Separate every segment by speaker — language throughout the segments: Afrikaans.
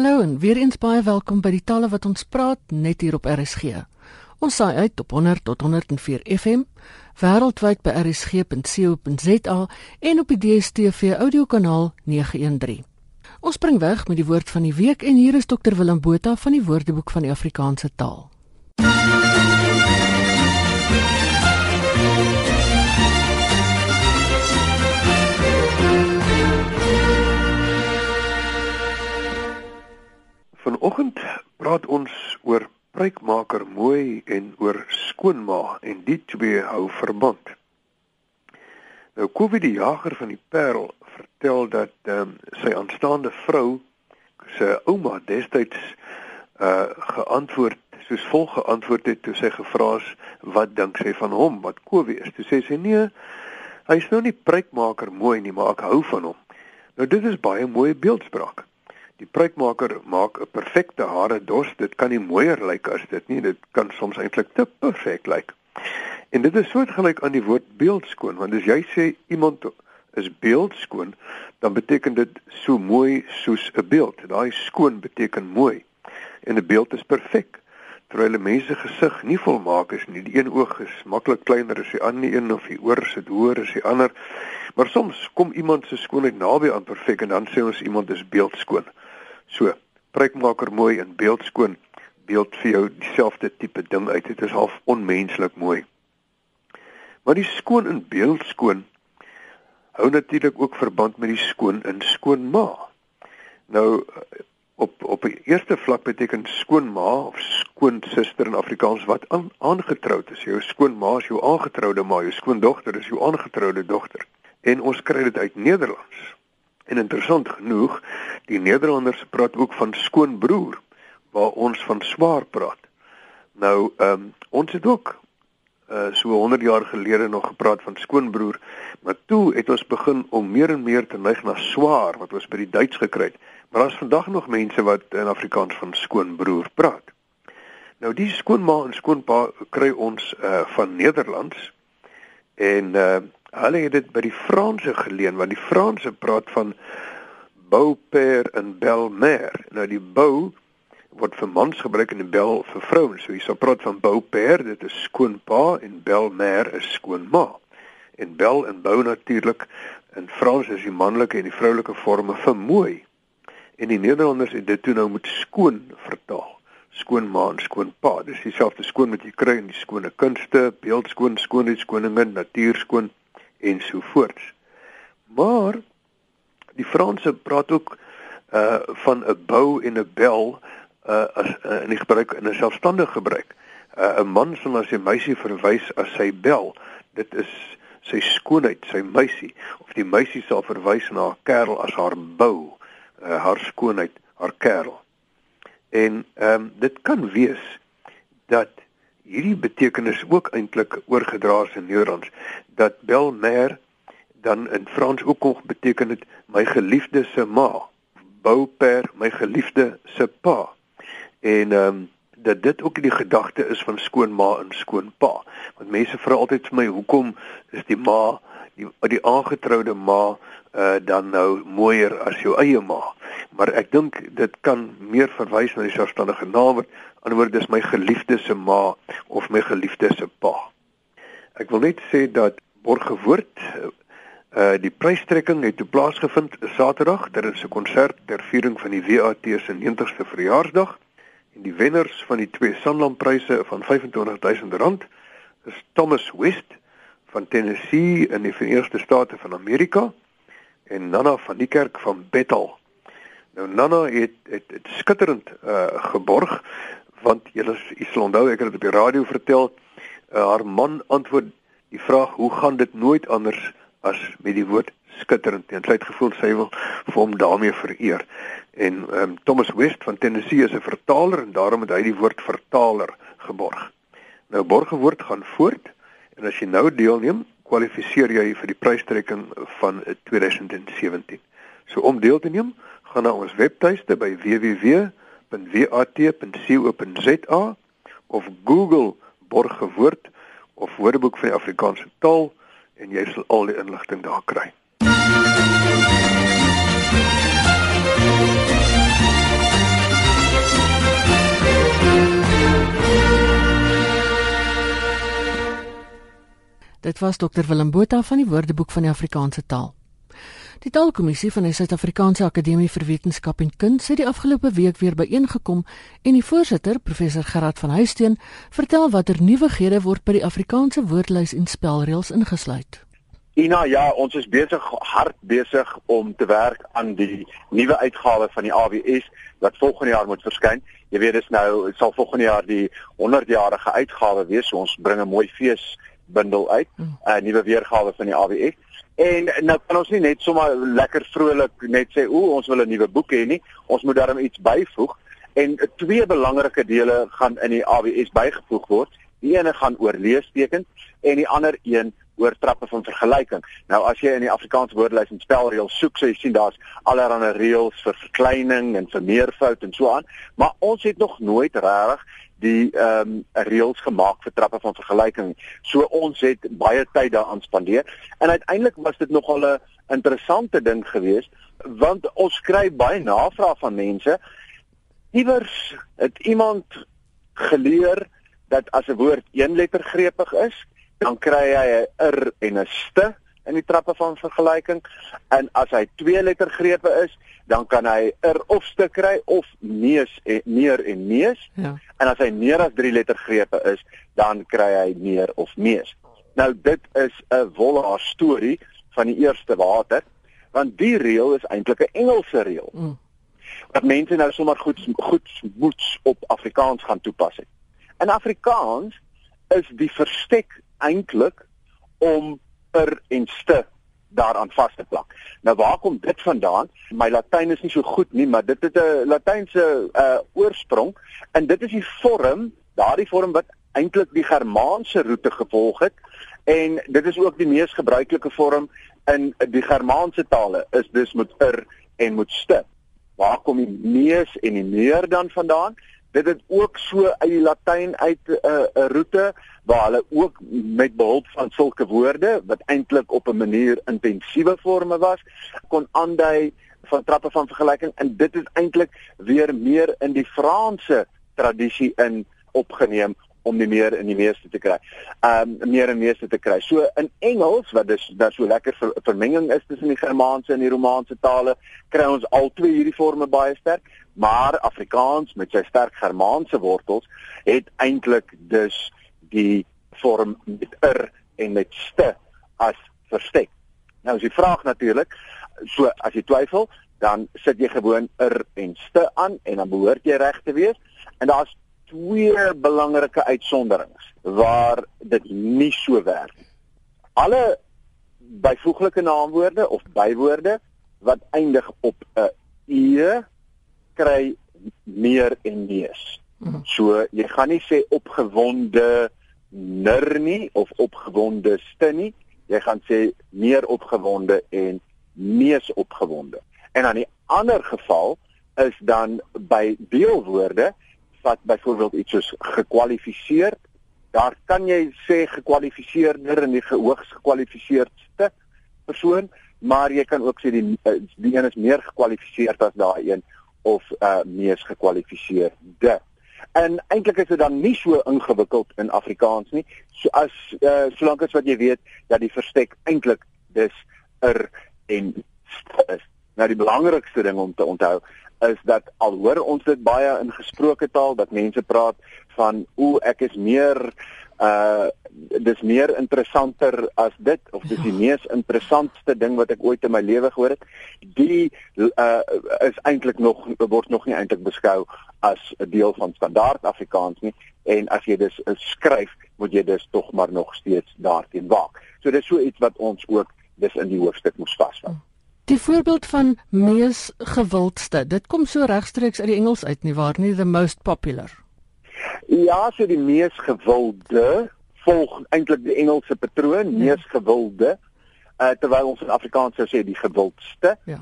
Speaker 1: Hallo en weer eens baie welkom by die talle wat ons praat net hier op RSG. Ons saai uit op 100 tot 104 FM wêreldwyd by rsg.co.za en op die DStv audiokanaal 913. Ons spring weg met die woord van die week en hier is Dr Willem Botha van die Woordeboek van die Afrikaanse taal.
Speaker 2: Vanoggend praat ons oor pruikmaker mooi en oor skoonma en die twee hou verband. Nou Covid die jager van die Parel vertel dat ehm um, sy aanstaande vrou se ouma destyds uh geantwoord soos volg geantwoord het toe sy gevra is wat dink sy van hom wat Covid is. Toe sê sy nee, hy's nou nie pruikmaker mooi nie, maar ek hou van hom. Nou dit is baie mooi beeldspraak. Die pruikmaker maak 'n perfekte hare dos. Dit kan nie mooier lyk as dit nie. Dit kan soms eintlik te perfek lyk. En dit is soortgelyk aan die woord beeldskoon, want as jy sê iemand is beeldskoon, dan beteken dit so mooi soos 'n beeld. Daai skoon beteken mooi. En 'n beeld is perfek. Terwyl 'n mens se gesig nie volmaak is nie. Die een oog is maklik kleiner as die ander een of die oor sit hoër as die ander. Maar soms kom iemand se skoonheid naby aan perfek en dan sê ons iemand is beeldskoon. So, pruikmaker mooi en beeldskoon beeld vir jou dieselfde tipe ding uit. Dit is half onmenslik mooi. Maar die skoon in beeldskoon hou natuurlik ook verband met die skoon in skoonma. Nou op op die eerste vlak beteken skoonma of skoonsuster in Afrikaans wat aan, aangetroud is. Jou skoonma is jou aangetroude ma, jou skoondogter is jou aangetroude dogter. En ons kry dit uit Nederlands. En interessant genoeg, die Nederlanders praat ook van skoonbroer waar ons van swaar praat. Nou, ehm um, ons het ook uh so 100 jaar gelede nog gepraat van skoonbroer, maar toe het ons begin om meer en meer te neig na swaar wat ons by die Duits gekry het. Maar daar's vandag nog mense wat in Afrikaans van skoonbroer praat. Nou die skoonma en skoonpa kry ons uh van Nederlands en uh Hulle het dit by die Franse geleen want die Franse praat van beau-père en belle-mère. Nou die beau word vir mans gebruik en die belle vir vrouens. So jy sal praat van beau-père, dit is skoonpa en belle-mère is skoonma. En belle en beau natuurlik in Frans is die manlike en die vroulike forme vir mooi. En die Nederlanders het dit toe nou met skoon vertaal skoonma en skoonpa. Dis dieselfde skoon wat jy kry in die skone kunste, beeldskoon, skoonheidskoninge, natuurskoon en so voorts. Maar die Franse praat ook uh van 'n bou en 'n bel uh as uh, in die gebruik in 'n selfstandige gebruik. Uh 'n man sal na sy meisie verwys as sy bel. Dit is sy skoonheid, sy meisie of die meisie sal verwys na haar kerel as haar bou, uh, haar skoonheid, haar kerel. En ehm um, dit kan wees dat hierdie betekenis ook eintlik oorgedra is in Nederlands. Dat belmer dan in Frans ook nog beteken dit my geliefde se ma. Bouper my geliefde se pa. En ehm um, dat dit ook die gedagte is van skoonma en skoonpa. Want mense vra altyd vir my hoekom is die ma die die aangetroude ma uh, dan nou mooier as jou eie ma maar ek dink dit kan meer verwys na die selfstandige naam word Anderswoorde dis my geliefde se ma of my geliefde se pa. Ek wil net sê dat Borgewoord uh die prystrekking het plaasgevind Saterdag. Daar is 'n konsert ter viering van die WAT se 90ste verjaarsdag en die wenners van die twee Sanlam-pryse van R25000 is Thomas West van Tennessee in die Verenigde State van Amerika en Nana van die kerk van Bethel. Nou Nana het het, het skitterend uh geborg want julle sal onthou ek het dit op die radio vertel uh, haar man antwoord die vraag hoe gaan dit nooit anders as met die woord skitterend? En sy het gevoel sy wil vir hom daarmee vereer. En um, Thomas West van Tennessee is 'n vertaler en daarom het hy die woord vertaler geborg. Nou borgewoord gaan voort en as jy nou deelneem kwalifiseer jy vir die prystrekking van 2017 so om deel te neem gaan na ons webtuiste by www www.wat.co.za of Google borgewoord of Woordeboek van die Afrikaanse taal en jy sal al die inligting daar kry.
Speaker 1: Dit was Dr Willem Botha van die Woordeboek van die Afrikaanse taal. Die Taalkommissie van die Suid-Afrikaanse Akademie vir Wetenskap en Kuns het die afgelope week weer byeengekom en die voorsitter, professor Gerard van Huisteen, vertel watter nuwighede word by die Afrikaanse woordlys en spelreëls ingesluit.
Speaker 3: Ina, ja, ons is besig hard besig om te werk aan die nuwe uitgawe van die AWS wat volgende jaar moet verskyn. Jy weet dis nou sal volgende jaar die 100-jarige uitgawe wees. So ons bring 'n mooi feesbundel uit, 'n uh, nuwe weergawe van die AWS. En nou kan ons nie net sommer lekker vrolik net sê o, ons wil 'n nuwe boek hê nie. Ons moet daarom iets byvoeg en twee belangrike dele gaan in die AWS bygevoeg word. Die ene gaan oor leestekens en die ander een oor trappe van vergelyking. Nou as jy in die Afrikaanse woordelys en spelreëls soek, sê jy sien daar's allerlei reëls vir verkleining en vir meervoud en so aan, maar ons het nog nooit regtig die ehm um, reëls gemaak vir trappe van vergelyking. So ons het baie tyd daaraan spandeer en uiteindelik was dit nogal 'n interessante ding geweest want ons kry baie navrae van mense. Iewers het iemand geleer dat as 'n woord een letter greepig is, dan kry hy 'n r en 'n st in die trappe van vergelyking en as hy twee letter grepe is dan kan hy r of st kry of neus en meer en neus ja. en as hy meer as drie letter grepe is dan kry hy meer of neus nou dit is 'n wollaar storie van die eerste water want die reël is eintlik 'n Engelse reël mm. wat mense nou sommer goed goed moets op Afrikaans gaan toepas het in Afrikaans is die verstek eintlik om per en st daaraan vas te plak. Nou waar kom dit vandaan? My Latyn is nie so goed nie, maar dit het 'n Latynse uh oorsprong en dit is die vorm, daardie vorm wat eintlik die Germaanse roete gevolg het en dit is ook die mees gebruikelike vorm in die Germaanse tale is dus met er en met st. Waar kom die neus en die meer dan vandaan? Dit het ook so uit die Latyn uit 'n uh, 'n roete waar hulle ook met behulp van sulke woorde wat eintlik op 'n manier intensiewe forme was kon aandui van trappe van vergelyking en dit is eintlik weer meer in die Franse tradisie in opgeneem om die meer in die meeste te kry. Um meer en meeste te kry. So in Engels wat dis daar so lekker ver, vermenging is tussen die Germaanse en die Romaanse tale, kry ons al twee hierdie forme baie sterk, maar Afrikaans met sy sterk Germaanse wortels het eintlik dus die vorm met er en met st as verstek. Nou as jy vraag natuurlik, so as jy twyfel, dan sit jy gewoon er en st aan en dan behoort jy reg te wees. En daar's twee belangrike uitsonderings waar dit nie so werk nie. Alle byvoeglike naamwoorde of bywoorde wat eindig op 'n e kry meer en neus. Mhm. So jy gaan nie sê opgewonde nir nie of opgewonde st nie. Jy gaan sê meer opgewonde en mees opgewonde. En aan die ander geval is dan by deelwoorde wat byvoorbeeld iets soos gekwalifiseer. Daar kan jy sê gekwalifiseerder en die hoogs gekwalifiseerdste persoon, maar jy kan ook sê die die een is meer gekwalifiseerd as daai een of uh mees gekwalifiseerde. En eintlik is dit dan nie so ingewikkeld in Afrikaans nie. So as uh solank as wat jy weet dat die verstek eintlik dis er en is. Nou die belangrikste ding om te onthou is dat al hoor ons dit baie in gesproke taal dat mense praat van o ek is meer uh dis meer interessanter as dit of dis die ja. mees interessantste ding wat ek ooit in my lewe gehoor het. Die uh is eintlik nog word nog nie eintlik beskou as 'n deel van standaard Afrikaans nie en as jy dis uh, skryf moet jy dus tog maar nog steeds daarteen waak. So dis so iets wat ons ook dis in die hoofstuk moes vasvat.
Speaker 1: Die voorbeeld van mees gewildste, dit kom so regstreeks uit die Engels uit nie waar nie the most popular.
Speaker 3: Ja, so die mees gewilde volg eintlik die Engelse patroon, ja. mees gewilde, uh, terwyl ons in Afrikaans sou sê die gewildste. Ja.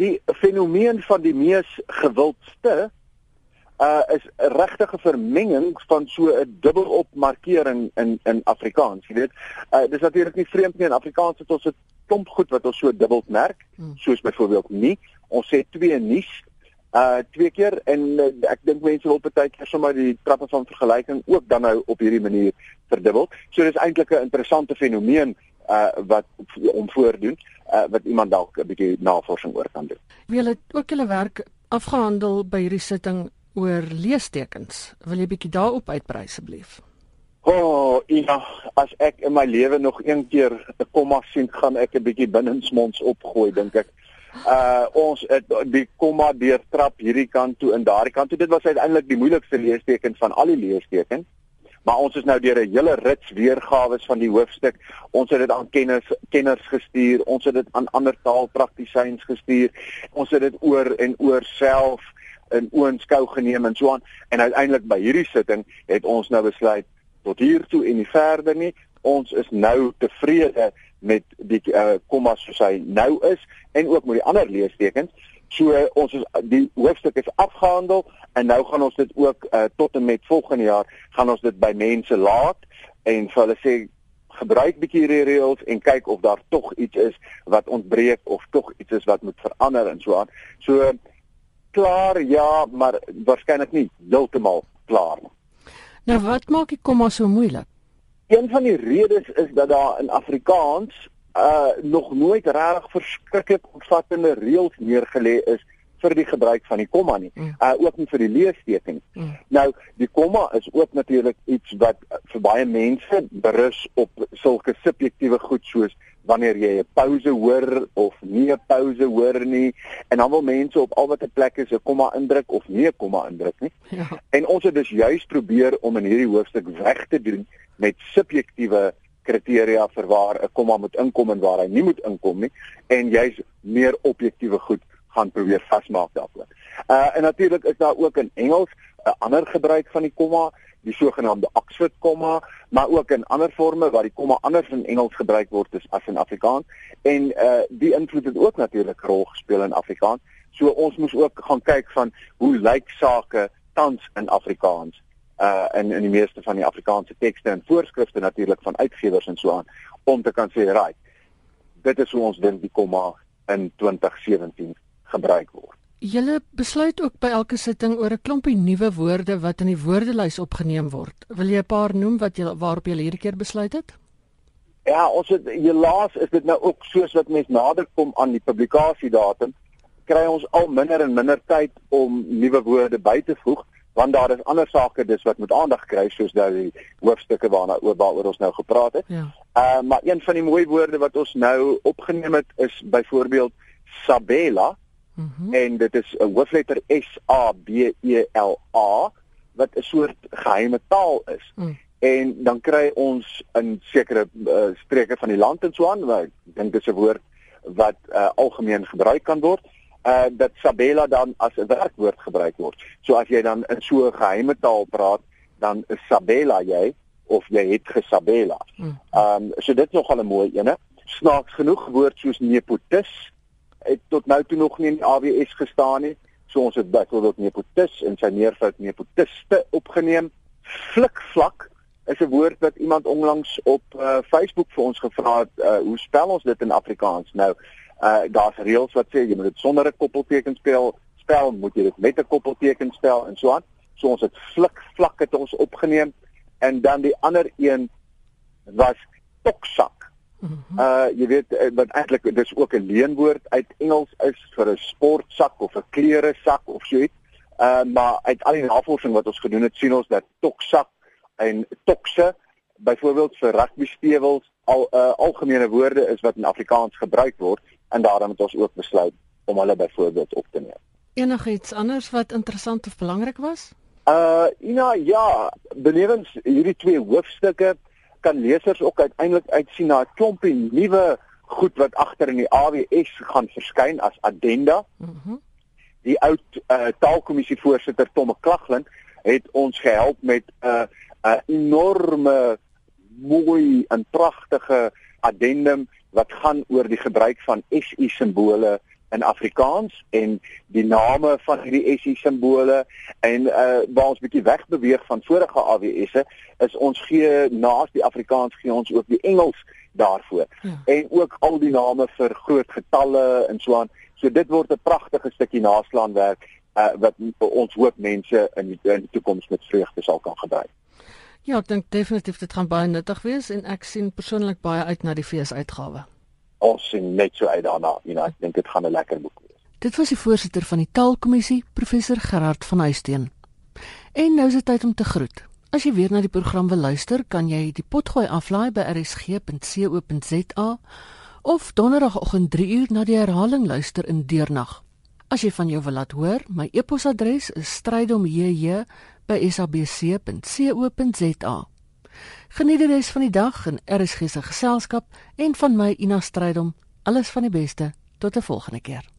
Speaker 3: Die fenomeen van die mees gewildste uh is regtige vermenging van so 'n dubbelop markering in in Afrikaans, jy weet. Uh dis natuurlik nie vreemd nie in Afrikaans het ons 'n klomp goed wat ons so dubbel merk, hmm. soos byvoorbeeld nie. Ons sê twee nuus uh twee keer en uh, ek dink mense wil baie keer sommer die trappe van vergelyking ook dan nou op hierdie manier verdubbel. So dis eintlik 'n interessante fenomeen uh wat om voordoen uh wat iemand dalk 'n bietjie navorsing oor kan doen.
Speaker 1: Wie het ook julle werk afgehandel by hierdie sitting oor leestekens. Wil jy bietjie daarop uitbrei asseblief?
Speaker 3: O, oh, ja, as ek in my lewe nog een keer 'n komma sien, gaan ek 'n bietjie binnensmonds opgooi, dink ek. Uh ons het die komma deur trap hierdie kant toe en daardie kant toe. Dit was uiteindelik die moeilikste leesteken van al die leestekens. Maar ons is nou deur 'n hele rits weergawe van die hoofstuk. Ons het dit aan kenners kenners gestuur. Ons het dit aan ander taalpraktisyns gestuur. Ons het dit oor en oor self in oënskou geneem en so aan. En uiteindelik by hierdie sitting het ons nou besluit tot hier toe en nie verder nie. Ons is nou tevrede met die uh, komma soos hy nou is en ook met die ander leestekens. So uh, ons is die hoofstuk is afgehandel en nou gaan ons dit ook uh, tot en met volgende jaar gaan ons dit by mense laat en vir hulle sê gebruik bietjie hierdie reëls en kyk of daar tog iets is wat ontbreek of tog iets is wat moet verander en so aan. So klaar ja, maar waarskynlik nie heeltemal klaar nie.
Speaker 1: Nou wat maak die komma so moeilik?
Speaker 3: Een van die redes is dat daar in Afrikaans uh nog nooit regtig verskriklik omvattende reëls neergelê is vir die gebruik van die komma nie. Mm. Uh ook nie vir die leesteken. Mm. Nou, die komma is ook natuurlik iets wat vir baie mense berus op sulke subjektiewe goed soos wanneer jy 'n pause hoor of nie 'n pause hoor nie en dan wil mense op al watter plekke se komma indruk of nie 'n komma indruk nie. Ja. En ons het dus juis probeer om in hierdie hoofstuk weg te doen met subjektiewe kriteria vir waar 'n komma moet inkom en waar hy nie moet inkom nie en jy's meer objektiewe goed gaan probeer vasmaak daarvoor. Uh en natuurlik is daar ook in Engels 'n ander gebruik van die komma, die sogenaamde Oxford komma, maar ook in ander forme waar die komma anders in Engels gebruik word as in Afrikaans en uh die invloed het ook natuurlik rol gespeel in Afrikaans. So ons moes ook gaan kyk van hoe lyk sake tans in Afrikaans uh in in die meeste van die Afrikaanse tekste en voorskrifte natuurlik van uitgewers en so aan om te kan sê right dit is hoe ons dink die komma in 2017 gebruik word.
Speaker 1: Julle besluit ook by elke sitting oor 'n klompie nuwe woorde wat in die woordelys opgeneem word. Wil jy 'n paar noem wat jy waarop jy hierdie keer besluit het?
Speaker 3: Ja, ons het helaas is dit nou ook soos wat mense nader kom aan die publikasiedatum, kry ons al minder en minder tyd om nuwe woorde by te voeg want daar is ander sake dis wat moet aandag kry soos daai die hoofstukke waarna oor waaroor ons nou gepraat het. Ja. Uh maar een van die mooi woorde wat ons nou opgeneem het is byvoorbeeld Sabela. Mm -hmm. En dit is 'n hoofletter S A B E L A wat 'n soort geheime taal is. Mm. En dan kry ons in sekere uh, streke van die land en so aan, ek dink dit is 'n woord wat uh, algemeen gebruik kan word uh dat Sabela dan as 'n werkwoord gebruik word. So as jy dan in so 'n geheime taal praat, dan is Sabela jy of jy het gesabela. Hmm. Ehm um, so dit is nogal 'n mooi ene. Snaaks genoeg woord soos nepotis het tot nou toe nog nie in die AWS gestaan nie. So ons het byvoorbeeld nepotis en sy meervoud nepotiste opgeneem. Flikvlak is 'n woord wat iemand onlangs op uh, Facebook vir ons gevra het, uh, hoe spel ons dit in Afrikaans? Nou uh daar's reëls wat sê jy moet dit sonder 'n koppelteken spel, spel moet jy dit met 'n koppelteken spel en so aan. So ons het flik vlak het ons opgeneem en dan die ander een was toksak. Mhm. Uh jy weet uh, wat eintlik dis ook 'n leenwoord uit Engels is vir 'n sportsak of 'n klere sak of so iets. Uh maar uit al die navorsing wat ons gedoen het, sien ons dat toksak en tokse byvoorbeeld vir rugby stewels al uh, algemene woorde is wat in Afrikaans gebruik word en daarom het ons ook besluit om hulle byvoorbeeld op te neem.
Speaker 1: Enigiets anders wat interessant of belangrik was?
Speaker 3: Uh Ina, ja, benewens hierdie twee hoofstukke kan lesers ook uiteindelik uitsien na 'n klompie nuwe goed wat agter in die AWS gaan verskyn as addenda. Mhm. Mm die oud uh, taalkommissie voorsitter Tom McLaughlin het ons gehelp met 'n uh, 'n enorme mooi en pragtige addendum wat gaan oor die gebruik van SI simbole in Afrikaans en die name van hierdie SI simbole en uh waar ons bietjie wegbeweeg van vorige AWS'e is ons gee naas die Afrikaans gee ons ook die Engels daarvoor ja. en ook al die name vir groot getalle en so aan so dit word 'n pragtige stukkie naslaanwerk uh, wat ons hoop mense in die, in die toekoms met vreugde sal kan gebruik.
Speaker 1: Ja, ek dink definitief dit gaan baie nuttig wees en ek sien persoonlik baie uit na die feesuitgawe.
Speaker 3: Ons sien net so uit daarna, you know, ek dink dit gaan 'n lekker boek wees.
Speaker 1: Dit was die voorsitter van die Taalkommissie, professor Gerard van Huisteen. En nou is dit tyd om te groet. As jy weer na die program wil luister, kan jy die potgooi aflaai by rsg.co.za of donderdagoggend 3uur na die herhaling luister in deernag. As jy van jou wil laat hoor, my e-posadres is strydom@sabc.co.za. Geniet die res van die dag in RSG se geselskap en van my Ina Strydom. Alles van die beste. Tot 'n volgende keer.